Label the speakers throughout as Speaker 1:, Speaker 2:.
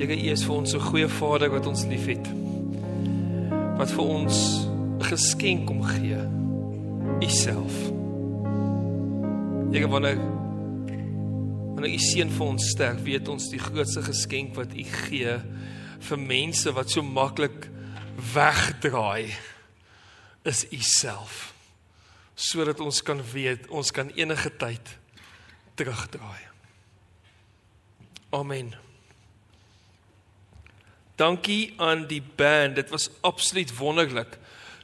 Speaker 1: Here, U is vir ons 'n goeie Vader wat ons liefhet. Wat vir ons 'n geskenk kom gee. U self. Here, wanneer wanneer U seun vir ons sterf, weet ons die grootste geskenk wat U gee vir mense wat so maklik wegdraai is U self. Sodat ons kan weet, ons kan enige tyd terugdraai. Amen. Dankie aan die band. Dit was absoluut wonderlik.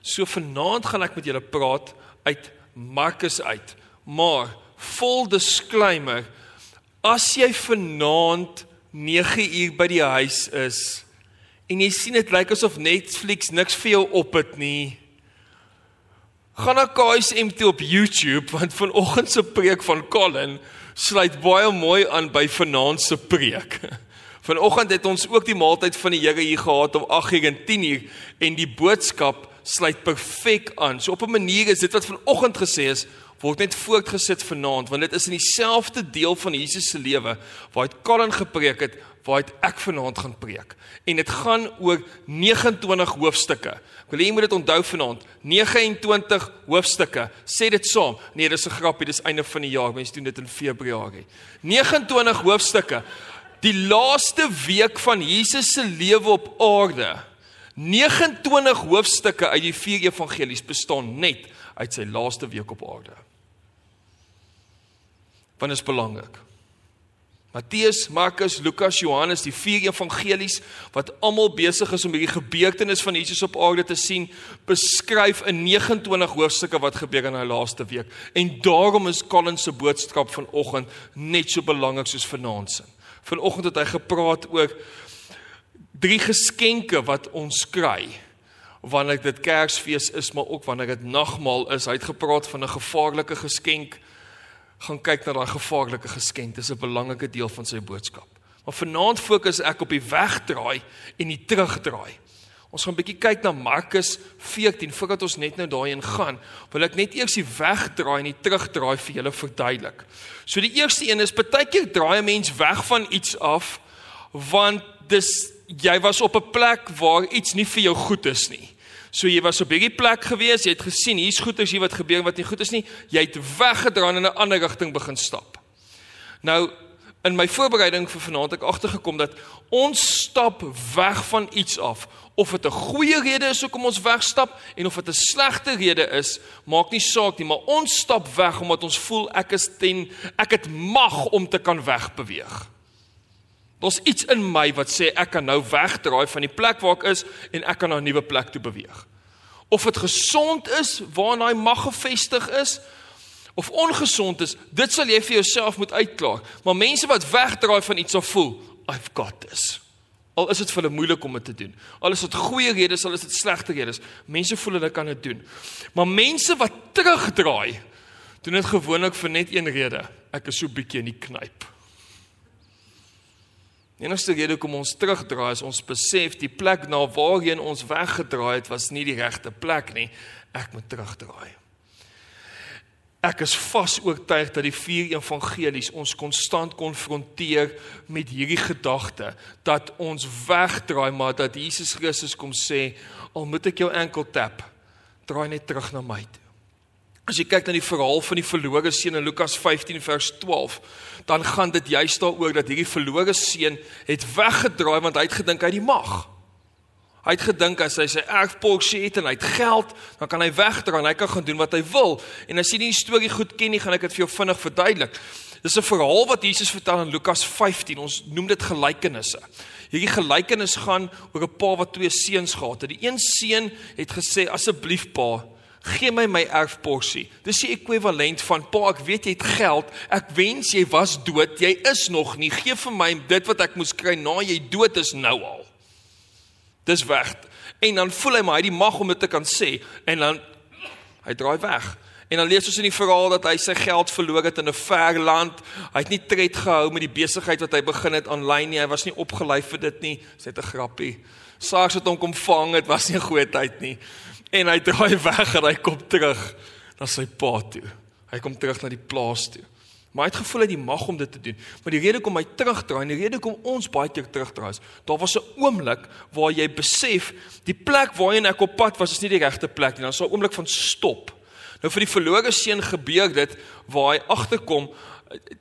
Speaker 1: So vanaand gaan ek met julle praat uit Markus uit. Maar vol disclaimer, as jy vanaand 9 uur by die huis is en jy sien dit lyk asof Netflix niks vir jou op het nie, gaan na KSM toe op YouTube want vanoggend se preek van Colin sluit baie mooi aan by vanaand se preek. Vanoggend het ons ook die maaltyd van die Here hier gehad om 8:00 en 10:00 en die boodskap sluit perfek aan. So op 'n manier is dit wat vanoggend gesê is, word net voortgesit vanaand want dit is in dieselfde deel van Jesus se lewe waar hy Colin gepreek het, waar ek vanaand gaan preek. En dit gaan oor 29 hoofstukke. Ek wil hê jy moet dit onthou vanaand. 29 hoofstukke. Sê dit saam. Nee, dis 'n grappie, dis einde van die jaar. Mense doen dit in Februarie. 29 hoofstukke die laaste week van Jesus se lewe op aarde. 29 hoofstukke uit die vier evangelies bestaan net uit sy laaste week op aarde. Want is belangrik. Matteus, Markus, Lukas, Johannes, die vier evangelies wat almal besig is om hierdie gebeurtenis van Jesus op aarde te sien, beskryf in 29 hoofstukke wat gebeur in hy laaste week. En daarom is Colin se boodskap vanoggend net so belangrik soos vanaand se. Vanoggend het hy gepraat oor drie geskenke wat ons kry wanneer dit Kersfees is, maar ook wanneer dit nagmaal is. Hy het gepraat van 'n gevaarlike geskenk. Gaan kyk na daai gevaarlike geskenk. Dis 'n belangrike deel van sy boodskap. Maar vanaand fokus ek op die wegdraai en die terugdraai. Ons gaan 'n bietjie kyk na Markus 14 voordat ons net nou daarin gaan. Wil ek net eers die wegdraai en die terugdraai vir julle verduidelik. So die eerste een is baie keer draai 'n mens weg van iets af want dis jy was op 'n plek waar iets nie vir jou goed is nie. So jy was op hierdie plek gewees, jy het gesien hier's goed as jy wat gebeur wat nie goed is nie, jy het weggedraai en in 'n ander rigting begin stap. Nou in my voorbereiding vir vanaand ek agtergekom dat ons stap weg van iets af of dit 'n goeie rede is hoekom ons wegstap en of dit 'n slegte rede is, maak nie saak nie, maar ons stap weg omdat ons voel ek is ten ek het mag om te kan wegbeweeg. Daar's iets in my wat sê ek kan nou wegdraai van die plek waar ek is en ek kan na 'n nuwe plek toe beweeg. Of dit gesond is waar daai mag gefestig is of ongesond is, dit sal jy vir jouself moet uitklaar. Maar mense wat wegdraai van iets of voel, I've got this. Al is dit vir hulle moeilik om dit te doen. Al is dit goeie redes, al is dit slegte redes. Mense voel hulle kan dit doen. Maar mense wat terugdraai, doen dit gewoonlik vir net een rede. Ek is so bietjie in die knyp. Die enigste rede hoekom ons terugdraai is ons besef die plek na waarheen ons weggedraai het was nie die regte plek nie. Ek moet terugdraai. Ek is vas oortuig dat die vier evangelies ons konstant konfronteer met hierdie gedagte dat ons wegdraai maar dat Jesus Christus kom sê al moet ek jou enkel tap draai net terug na my toe. As jy kyk na die verhaal van die verlore seun in Lukas 15 vers 12 dan gaan dit juist daaroor dat hierdie verlore seun het weggedraai want hy het gedink hy die mag. Hy het gedink as hy sy erfporsie het en hy het geld, dan kan hy wegdra en hy kan gaan doen wat hy wil. En as jy die storie goed ken nie, gaan ek dit vir jou vinnig verduidelik. Dis 'n verhaal wat Jesus vertel in Lukas 15. Ons noem dit gelykenisse. Hierdie gelykenis gaan oor 'n pa wat twee seuns gehad het. Die een seun het gesê: "Asseblief pa, gee my my erfporsie." Dis die ekwivalent van: "Pa, ek weet jy het geld. Ek wens jy was dood. Jy is nog nie. Gee vir my dit wat ek moes kry na jy dood is nou al." Dis weg. En dan voel hy maar hy die mag om dit te kan sê en dan hy draai weg. En dan lees ons in die verhaal dat hy sy geld verloor het in 'n ver land. Hy het nie tred gehou met die besigheid wat hy begin het aanlyn nie. Hy was nie opgelei vir dit nie. Dis net 'n grappie. SARS het hom kom vang. Dit was nie 'n goeie tyd nie. En hy draai weg en hy kom terug na sy pa toe. Hy kom terug na die plaas toe. Maar hy het gevoel hy die mag om dit te doen. Maar die rede kom hy terugdraai en die rede kom ons baie keer terugdraai is, daar was 'n oomblik waar jy besef die plek waarheen ek op pad was is nie die regte plek nie. Dan sal 'n oomblik van stop. Nou vir die verlore seun gebeur dit waar hy agterkom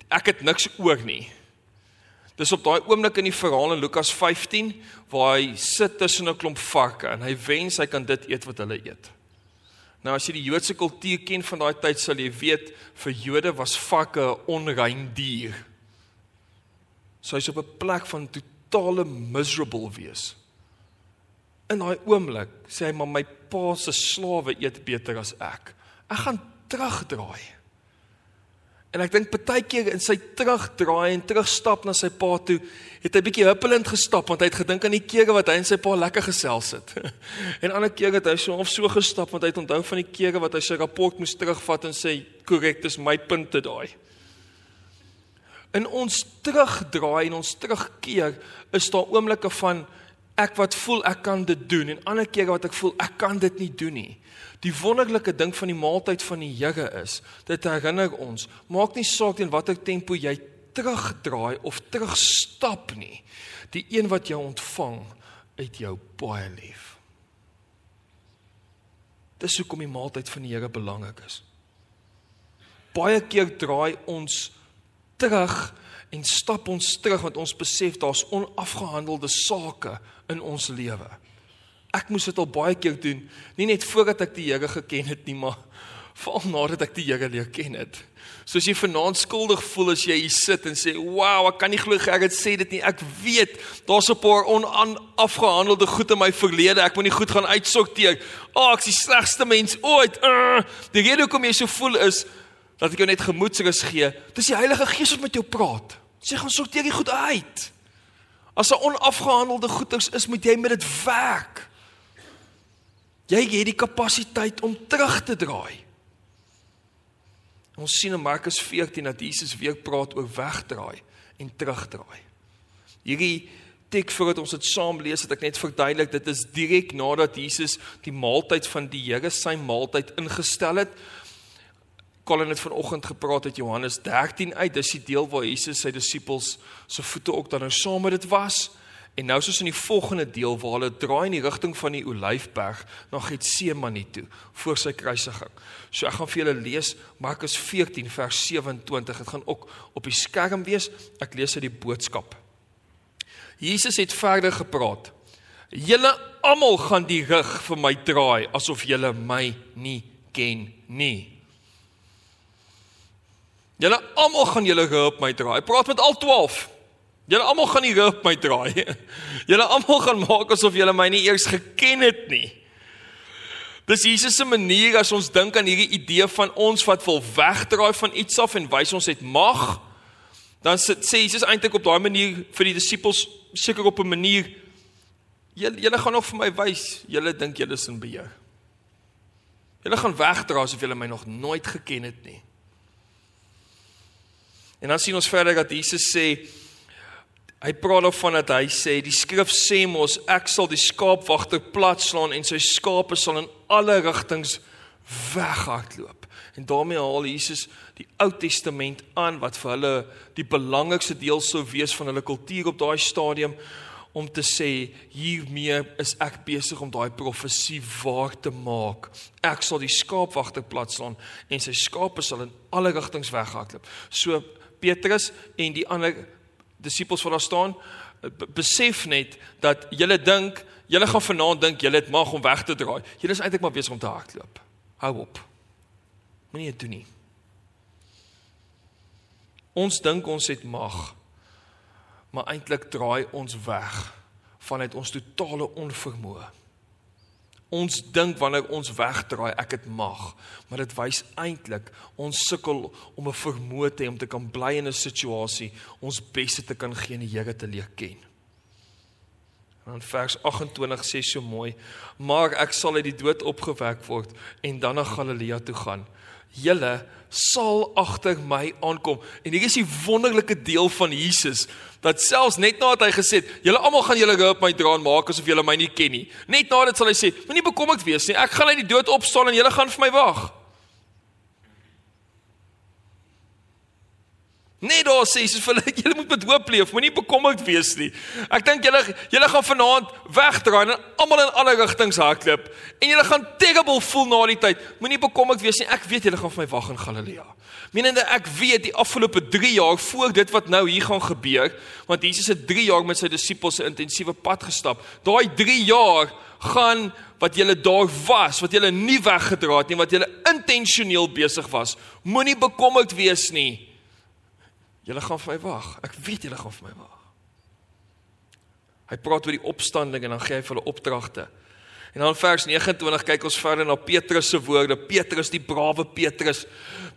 Speaker 1: ek het niks oor nie. Dis op daai oomblik in die verhaal in Lukas 15 waar hy sit tussen 'n klomp varke en hy wens hy kan dit eet wat hulle eet. Nou as jy die Joodse kultuur ken van daai tyd sal jy weet vir Jode was varke 'n onrein dier. So hy's op 'n plek van totale miserable wees. In daai oomblik sê hy maar my pa se slawe eet beter as ek. Ek gaan terugdraai. En ek dink baie keer in sy terugdraai en terugstap na sy pa toe, het hy bietjie huppelend gestap want hy het gedink aan die kere wat hy en sy pa lekker gesels het. en ander kere het hy so of so gestap want hy het onthou van die kere wat hy sy rapport moes terugvat en sê korrek, dis my punte daai. In ons terugdraai en ons terugkeer is daar oomblikke van ek wat voel ek kan dit doen en ander kere wat ek voel ek kan dit nie doen nie. Die wonderlike ding van die maaltyd van die Here is, dit herinner ons, maak nie saak in watter tempo jy terugdraai of terugstap nie. Die een wat jou ontvang, uit jou baie lief. Dis hoekom die maaltyd van die Here belangrik is. Baie keer draai ons terug en stap ons terug want ons besef daar's onafgehandelde sake in ons lewe. Ek moes dit al baie keer doen, nie net voordat ek die Here geken het nie, maar veral nadat ek die Here leer ken het. Soos jy vanaand skuldig voel as jy hier sit en sê, "Wow, ek kan nie glo Gerrit sê dit nie. Ek weet daar's 'n paar onafgehandelde goed in my verlede. Ek moet nie goed gaan uitsorteer. O, oh, ek's die slegste mens ooit." Uh, die rede hoekom jy so voel is dat ek jou net gemoedsrus gee. Dis die Heilige Gees wat met jou praat. Sê gaan sorteer die goed uit. As 'n onafgehandelde goeders is, moet jy met dit werk. Jy het die kapasiteit om terug te draai. Ons sien in Markus 14 dat Jesus weer praat oor wegdraai en terugdraai. Hierdie teks voordat ons dit saam lees, het ek net verduidelik, dit is direk nadat Jesus die maaltyd van die Here, sy maaltyd ingestel het. Colin het vanoggend gepraat uit Johannes 13 uit. Dis die deel waar Jesus sy disippels se voete ook dan nou saam met dit was. En nou soos in die volgende deel waar hulle draai in die rigting van die Olyfberg na Getsemane toe voor sy kruisiging. So ek gaan vir julle lees Markus 14 vers 27. Dit gaan ook op die skerm wees. Ek lees uit die boodskap. Jesus het verder gepraat. Julle almal gaan die rug vir my draai asof julle my nie ken nie. Julle almal gaan julle op my draai. Hy praat met al 12. Julle almal gaan nie op my draai. Julle almal gaan maak asof julle my nie eers geken het nie. Dis Jesus se manier as ons dink aan hierdie idee van ons wat wil wegdraai van iets af en wys ons het mag. Dan sê Jesus eintlik op daai manier vir die disippels seker op 'n manier julle julle gaan nog vir my wys, julle dink julle is in beheer. Julle gaan wegdra asof julle my nog nooit geken het nie. En dan sien ons verder dat Jesus sê Hy praat daarvan dat hy sê die skrif sê mos ek sal die skaapwagter platslaan en sy skape sal in alle rigtings weghardloop. En daarmee haal Jesus die Ou Testament aan wat vir hulle die belangrikste deel sou wees van hulle kultuur op daai stadium om te sê hiermee is ek besig om daai profesie waar te maak. Ek sal die skaapwagter platslaan en sy skape sal in alle rigtings weghardloop. So Petrus en die ander disippels wat daar staan, besef net dat julle dink, julle gaan vanaand dink julle het mag om weg te draai. Julle is eintlik maar besig om te hardloop. Hou op. Moenie dit doen nie. Ons dink ons het mag, maar eintlik draai ons weg vanuit ons totale onvermoë. Ons dink wanneer ons wegdraai, ek het mag, maar dit wys eintlik ons sukkel om 'n vermoë te hê om te kan bly in 'n situasie, ons beste te kan gee en die Here te leer ken. En dan vers 28 sê so mooi: "Maar ek sal uit die dood opgewek word en dan na Galilea toe gaan." Julle sal agter my aankom. En hier is die wonderlike deel van Jesus dat selfs net nadat hy gesê het, julle almal gaan julle op my dra en maak asof julle my nie ken nie. Net nadat sal hy sê, moenie bekommerd wees nie. Ek gaan uit die dood opstaan en julle gaan vir my wag. Net daar sê Jesus vir hulle, julle moet met hoop leef, moenie bekommerd wees nie. Ek dink julle julle gaan vanaand wegdraai en almal in alle rigtings hardloop en julle gaan terrible voel na die tyd. Moenie bekommerd wees nie. Ek weet julle gaan vir my wag in Galilea. Menende ek weet die afgelope 3 jaar voor dit wat nou hier gaan gebeur, want Jesus het 3 jaar met sy disippels 'n intensiewe pad gestap. Daai 3 jaar gaan wat julle daar was, wat julle nie weggedra het nie, wat julle intentioneel besig was. Moenie bekommerd wees nie. Julle gaan vir my wag. Ek weet julle gaan vir my wag. Hy praat oor die opstanding en dan gee hy vir hulle opdragte. En dan vers 29 kyk ons verder na Petrus se woorde. Petrus, die brawe Petrus.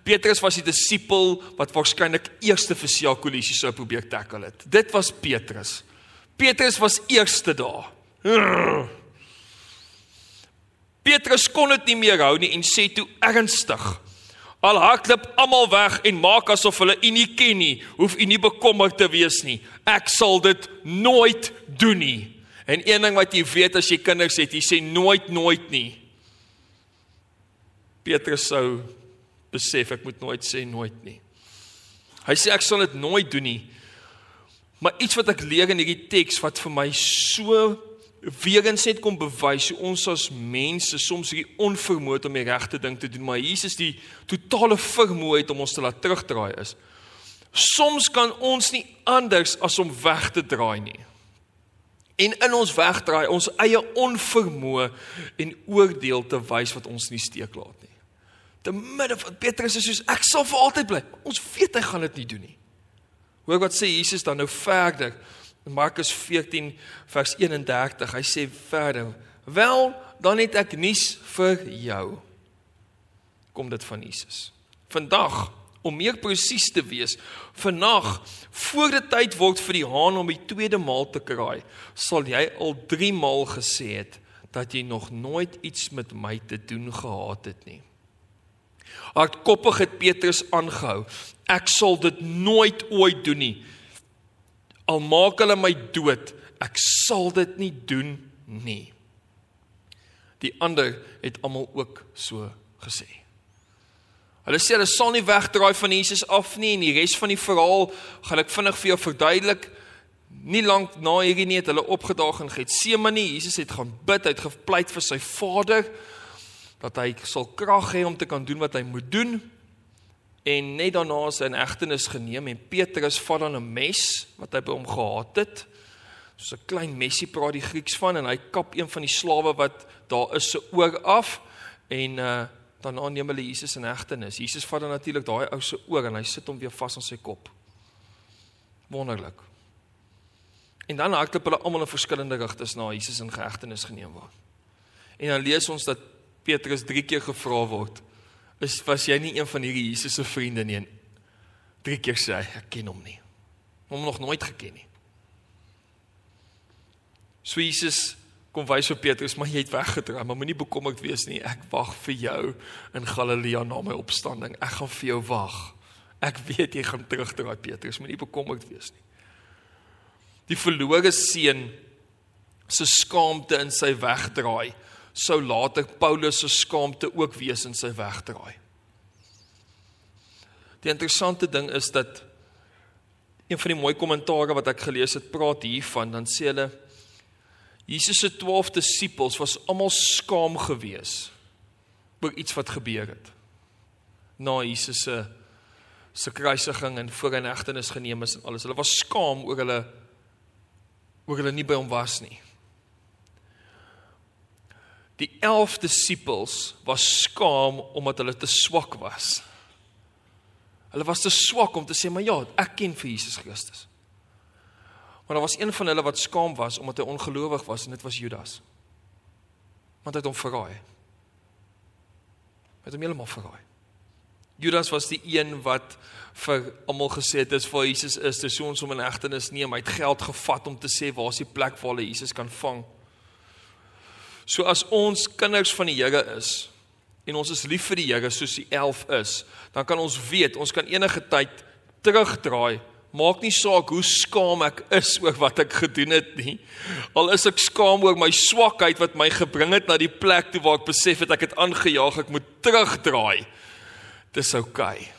Speaker 1: Petrus was die disipel wat waarskynlik eerste vir Siakolisi sou probeer tackle het. Dit was Petrus. Petrus was eerste daar. Petrus kon dit nie meer hou nie en sê toe ernstig: Al hardloop almal weg en maak asof hulle u nie ken nie, hoef u nie bekommerd te wees nie. Ek sal dit nooit doen nie. En een ding wat jy weet as jy kinders het, jy sê nooit nooit nie. Petrus sou besef ek moet nooit sê nooit nie. Hy sê ek sal dit nooit doen nie. Maar iets wat ek leer in hierdie teks wat vir my so weer eens net kom bewys hoe ons as mense soms hierdie onvermoë om die regte ding te doen, maar Jesus die totale vermoë het om ons te laat terugdraai is. Soms kan ons nie anders as om weg te draai nie. En in ons wegdraai, ons eie onvermoë en oordeel te wys wat ons nie steek laat nie. Te midde van Petrus is soos ek sal vir altyd bly. Ons weet hy gaan dit nie doen nie. Hoor wat sê Jesus dan nou verder? In Markus 14 vers 31, hy sê verder: "Wel, dan het ek nuus vir jou." Kom dit van Jesus. Vandag, om meer presies te wees, vannag voor die tyd word vir die haan om die tweede maal te kraai, sal jy al 3 maal gesê het dat jy nog nooit iets met my te doen gehad het nie. Hardkoppig het Petrus aangehou. Ek sal dit nooit ooit doen nie al maak hulle my dood, ek sal dit nie doen nie. Die ander het almal ook so gesê. Hulle sê hulle sal nie wegdraai van Jesus af nie en die res van die verhaal gaan ek vinnig vir jou verduidelik. Nie lank na hierdie nie het hulle opgedaag in Getsemane. Jesus het gaan bid, hy het gepleit vir sy Vader dat hy sal krag hê om te kan doen wat hy moet doen. En net daarna is hy in egtenis geneem en Petrus vat dan 'n mes wat hy by hom gehad het. So 'n klein mesie praat die Grieks van en hy kap een van die slawe wat daar is se oor af en uh daarna neem hulle Jesus in egtenis. Jesus vat dan natuurlik daai ou se oor en hy sit hom weer vas aan sy kop. Wonderlik. En dan hardloop hulle almal in verskillende rigtings na Jesus in geëgtenis geneem word. En dan lees ons dat Petrus 3 keer gevra word is was jy nie een van hierdie Jesus se vriende nie? Drie keer sê hy, ek ken hom nie. Hom nog nooit geken nie. So Jesus kom wys vir Petrus, maar jy het weggedraai, maar moenie bekommerd wees nie. Ek wag vir jou in Galilea na my opstanding. Ek gaan vir jou wag. Ek weet jy gaan terugdraai, Petrus, moenie bekommerd wees nie. Die verlore seun se skaamte in sy wegdraai sou later Paulus se skaamte ook wees in sy wegdraai. Die interessante ding is dat een van die mooi kommentare wat ek gelees het, praat hiervan, dan sê hulle Jesus se 12 disippels was almal skaam gewees oor iets wat gebeur het. Na Jesus se se kruisiging en voor in hegtenis geneem is en alles. Hulle was skaam oor hulle oor hulle nie by hom was nie. Die 11 disippels was skaam omdat hulle te swak was. Hulle was te swak om te sê maar ja, ek ken vir Jesus Christus. Maar daar was een van hulle wat skaam was omdat hy ongelowig was en dit was Judas. Want hy het hom verraai. Hy het hom heeltemal verraai. Judas was die een wat vir almal gesê het dis vir Jesus is, dis so ons om in hegtenis neem. Hy het geld gevat om te sê waar is die plek waar hulle Jesus kan vang. So as ons kinders van die Here is en ons is lief vir die Here soos die 11 is, dan kan ons weet ons kan enige tyd terugdraai. Maak nie saak hoe skaam ek is oor wat ek gedoen het nie. Al is ek skaam oor my swakheid wat my gebring het na die plek toe waar ek besef het ek het aangejaag, ek moet terugdraai. Dis oukei. Okay.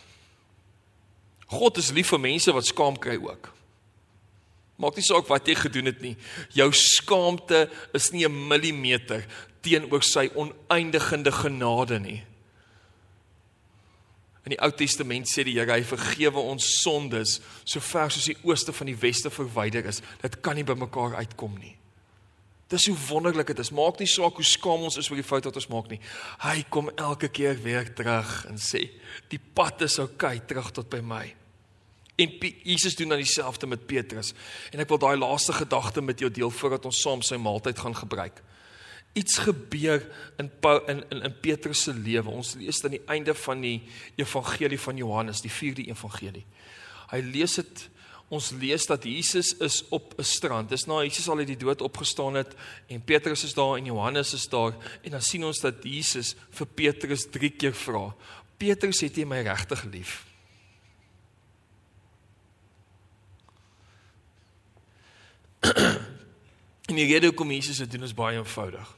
Speaker 1: God is lief vir mense wat skaam kry ook. Maak nie saak wat jy gedoen het nie. Jou skaamte is nie 'n millimeter teenoor sy oneindigende genade nie. In die Ou Testament sê die Here hy vergewe ons sondes so ver soos die ooste van die weste verwyder is. Dit kan nie by mekaar uitkom nie. Dis hoe wonderlik dit is. Maak nie saak hoe skaam ons is oor die fout wat ons maak nie. Hy kom elke keer weer terug en sê, "Die pad is oukei, okay, terug tot by my." En Jesus doen dan dieselfde met Petrus. En ek wil daai laaste gedagte met jou deel voordat ons saam sy maaltyd gaan gebruik. Iets gebeur in in in, in Petrus se lewe. Ons lees aan die einde van die evangelie van Johannes, die 4de evangelie. Hy lees dit ons lees dat Jesus is op 'n strand. Dis na Jesus al uit die dood opgestaan het en Petrus is daar en Johannes is daar en dan sien ons dat Jesus vir Petrus 3 keer vra: "Petrus, het jy my regtig lief?" en die rede hoekom Jesus dit doen is baie eenvoudig.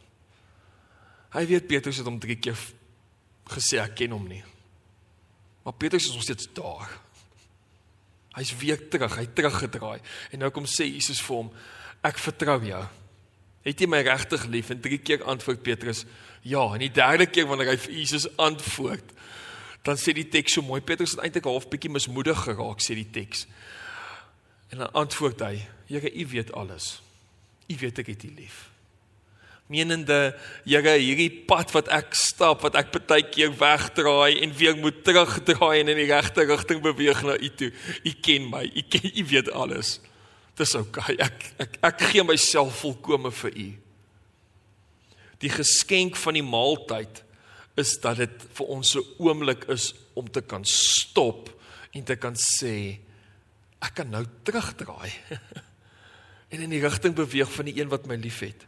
Speaker 1: Hy weet Petrus het hom drie keer gesê ek ken hom nie. Maar Petrus is nog steeds daar. Hy's weer terug, hy teruggedraai en nou kom sê Jesus vir hom ek vertrou jou. Het jy my regtig lief? En drie keer antwoord Petrus ja. En die derde keer wanneer hy vir Jesus antwoord, dan sê die teks so mooi Petrus het eintlik half bietjie mismoedig geraak sê die teks. En dan antwoord hy Here, U weet alles. U weet ek het U lief. Menende, Here, hierdie pad wat ek stap, wat ek baie keer wegdraai en weer moet terugdraai en in die regte rigting beweeg na U toe. U ken my. U ken U weet alles. Dis oukei. Okay. Ek ek ek gee myself volkome vir U. Die geskenk van die maaltyd is dat dit vir ons 'n oomblik is om te kan stop en te kan sê ek kan nou terugdraai. en in die rigting beweeg van die een wat my liefhet.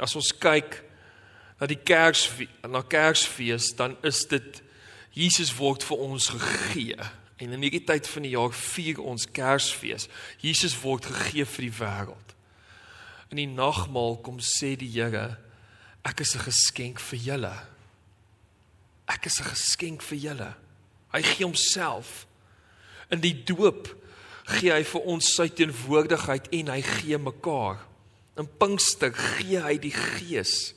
Speaker 1: As ons kyk na die kerk na Kersfees, dan is dit Jesus word vir ons gegee. En in hierdie tyd van die jaar vier ons Kersfees. Jesus word gegee vir die wêreld. In die nagmaal kom sê die Here, ek is 'n geskenk vir julle. Ek is 'n geskenk vir julle. Hy gee homself in die doop gee hy vir ons sy teenwoordigheid en hy gee mekaar. In Pinkster gee hy die Gees.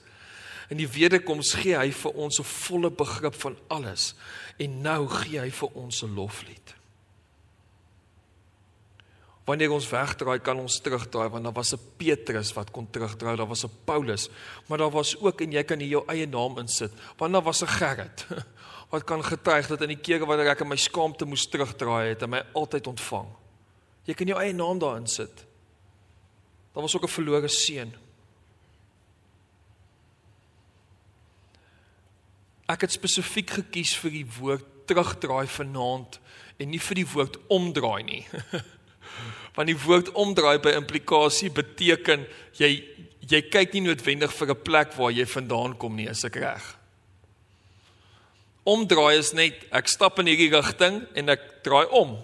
Speaker 1: In die wederkoms gee hy vir ons 'n volle begrip van alles en nou gee hy vir ons 'n loflied. Wanneer ons wegdraai, kan ons terugdraai want daar was 'n Petrus wat kon terugdraai, daar was 'n Paulus, maar daar was ook en jy kan hier jou eie naam insit, want daar was 'n Gerrit wat kan getuig dat in die kere wanneer ek in my skaamte moes terugdraai het, hy my altyd ontvang. Jy kan jou eie naam daarin sit. Daar was ook 'n verlore seun. Ek het spesifiek gekies vir die woord terugdraai vanaand en nie vir die woord omdraai nie. Want die woord omdraai by implikasie beteken jy jy kyk nie noodwendig vir 'n plek waar jy vandaan kom nie, as ek reg. Omdraai is net ek stap in hierdie rigting en ek draai om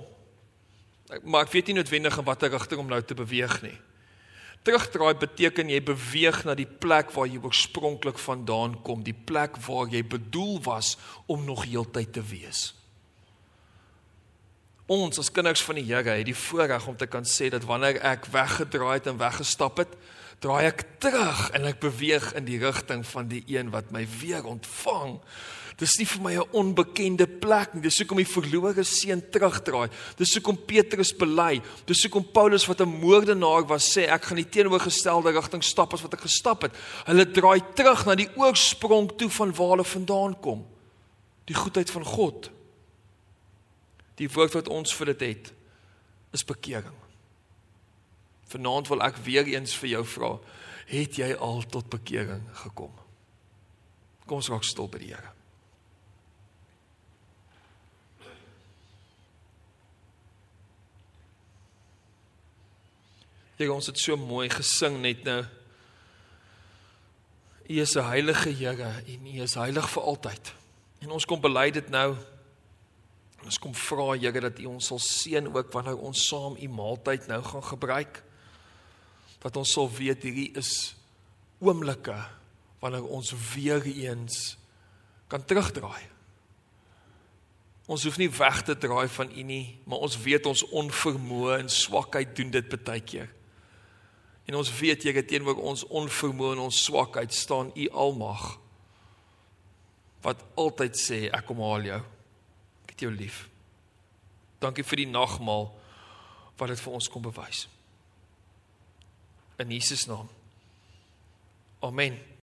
Speaker 1: maar ek weet nie noodwendig in watter rigting om nou te beweeg nie. Terugdraai beteken jy beweeg na die plek waar jy oorspronklik vandaan kom, die plek waar jy bedoel was om nog heeltyd te wees. Ons as kinders van die Here het die voorreg om te kan sê dat wanneer ek weggedraai het en weggestap het, draai ek terug en ek beweeg in die rigting van die een wat my weer ontvang Dis nie vir my 'n onbekende plek nie. Dis hoekom die verlore seun terugdraai. Dis hoekom Petrus bely. Dis hoekom Paulus wat 'n moordenaar was sê ek gaan die teenoorgestelde rigting stap as wat ek gestap het. Hulle draai terug na die oorsprong toe van waar hulle vandaan kom. Die goedheid van God. Die woord wat ons vir dit het is bekering. Vanaand wil ek weer eens vir jou vra, het jy al tot bekering gekom? Kom ons raak stil by die Here. Here ons het so mooi gesing net nou. U is 'n heilige Here en U is heilig vir altyd. En ons kom bely dit nou. Ons kom vra Here dat U ons sal seën ook wanneer ons saam U maaltyd nou gaan gebruik. Dat ons sal weet hierdie is oomblikke wanneer ons weer eens kan terugdraai. Ons hoef nie weg te draai van U nie, maar ons weet ons onvermoë en swakheid doen dit baie keer. En ons weet Here teenoor ons onvermoë en ons swakheid staan U almag. Wat altyd sê ek kom haal jou. Ek het jou lief. Dankie vir die nagmaal wat dit vir ons kom bewys. In Jesus naam. Amen.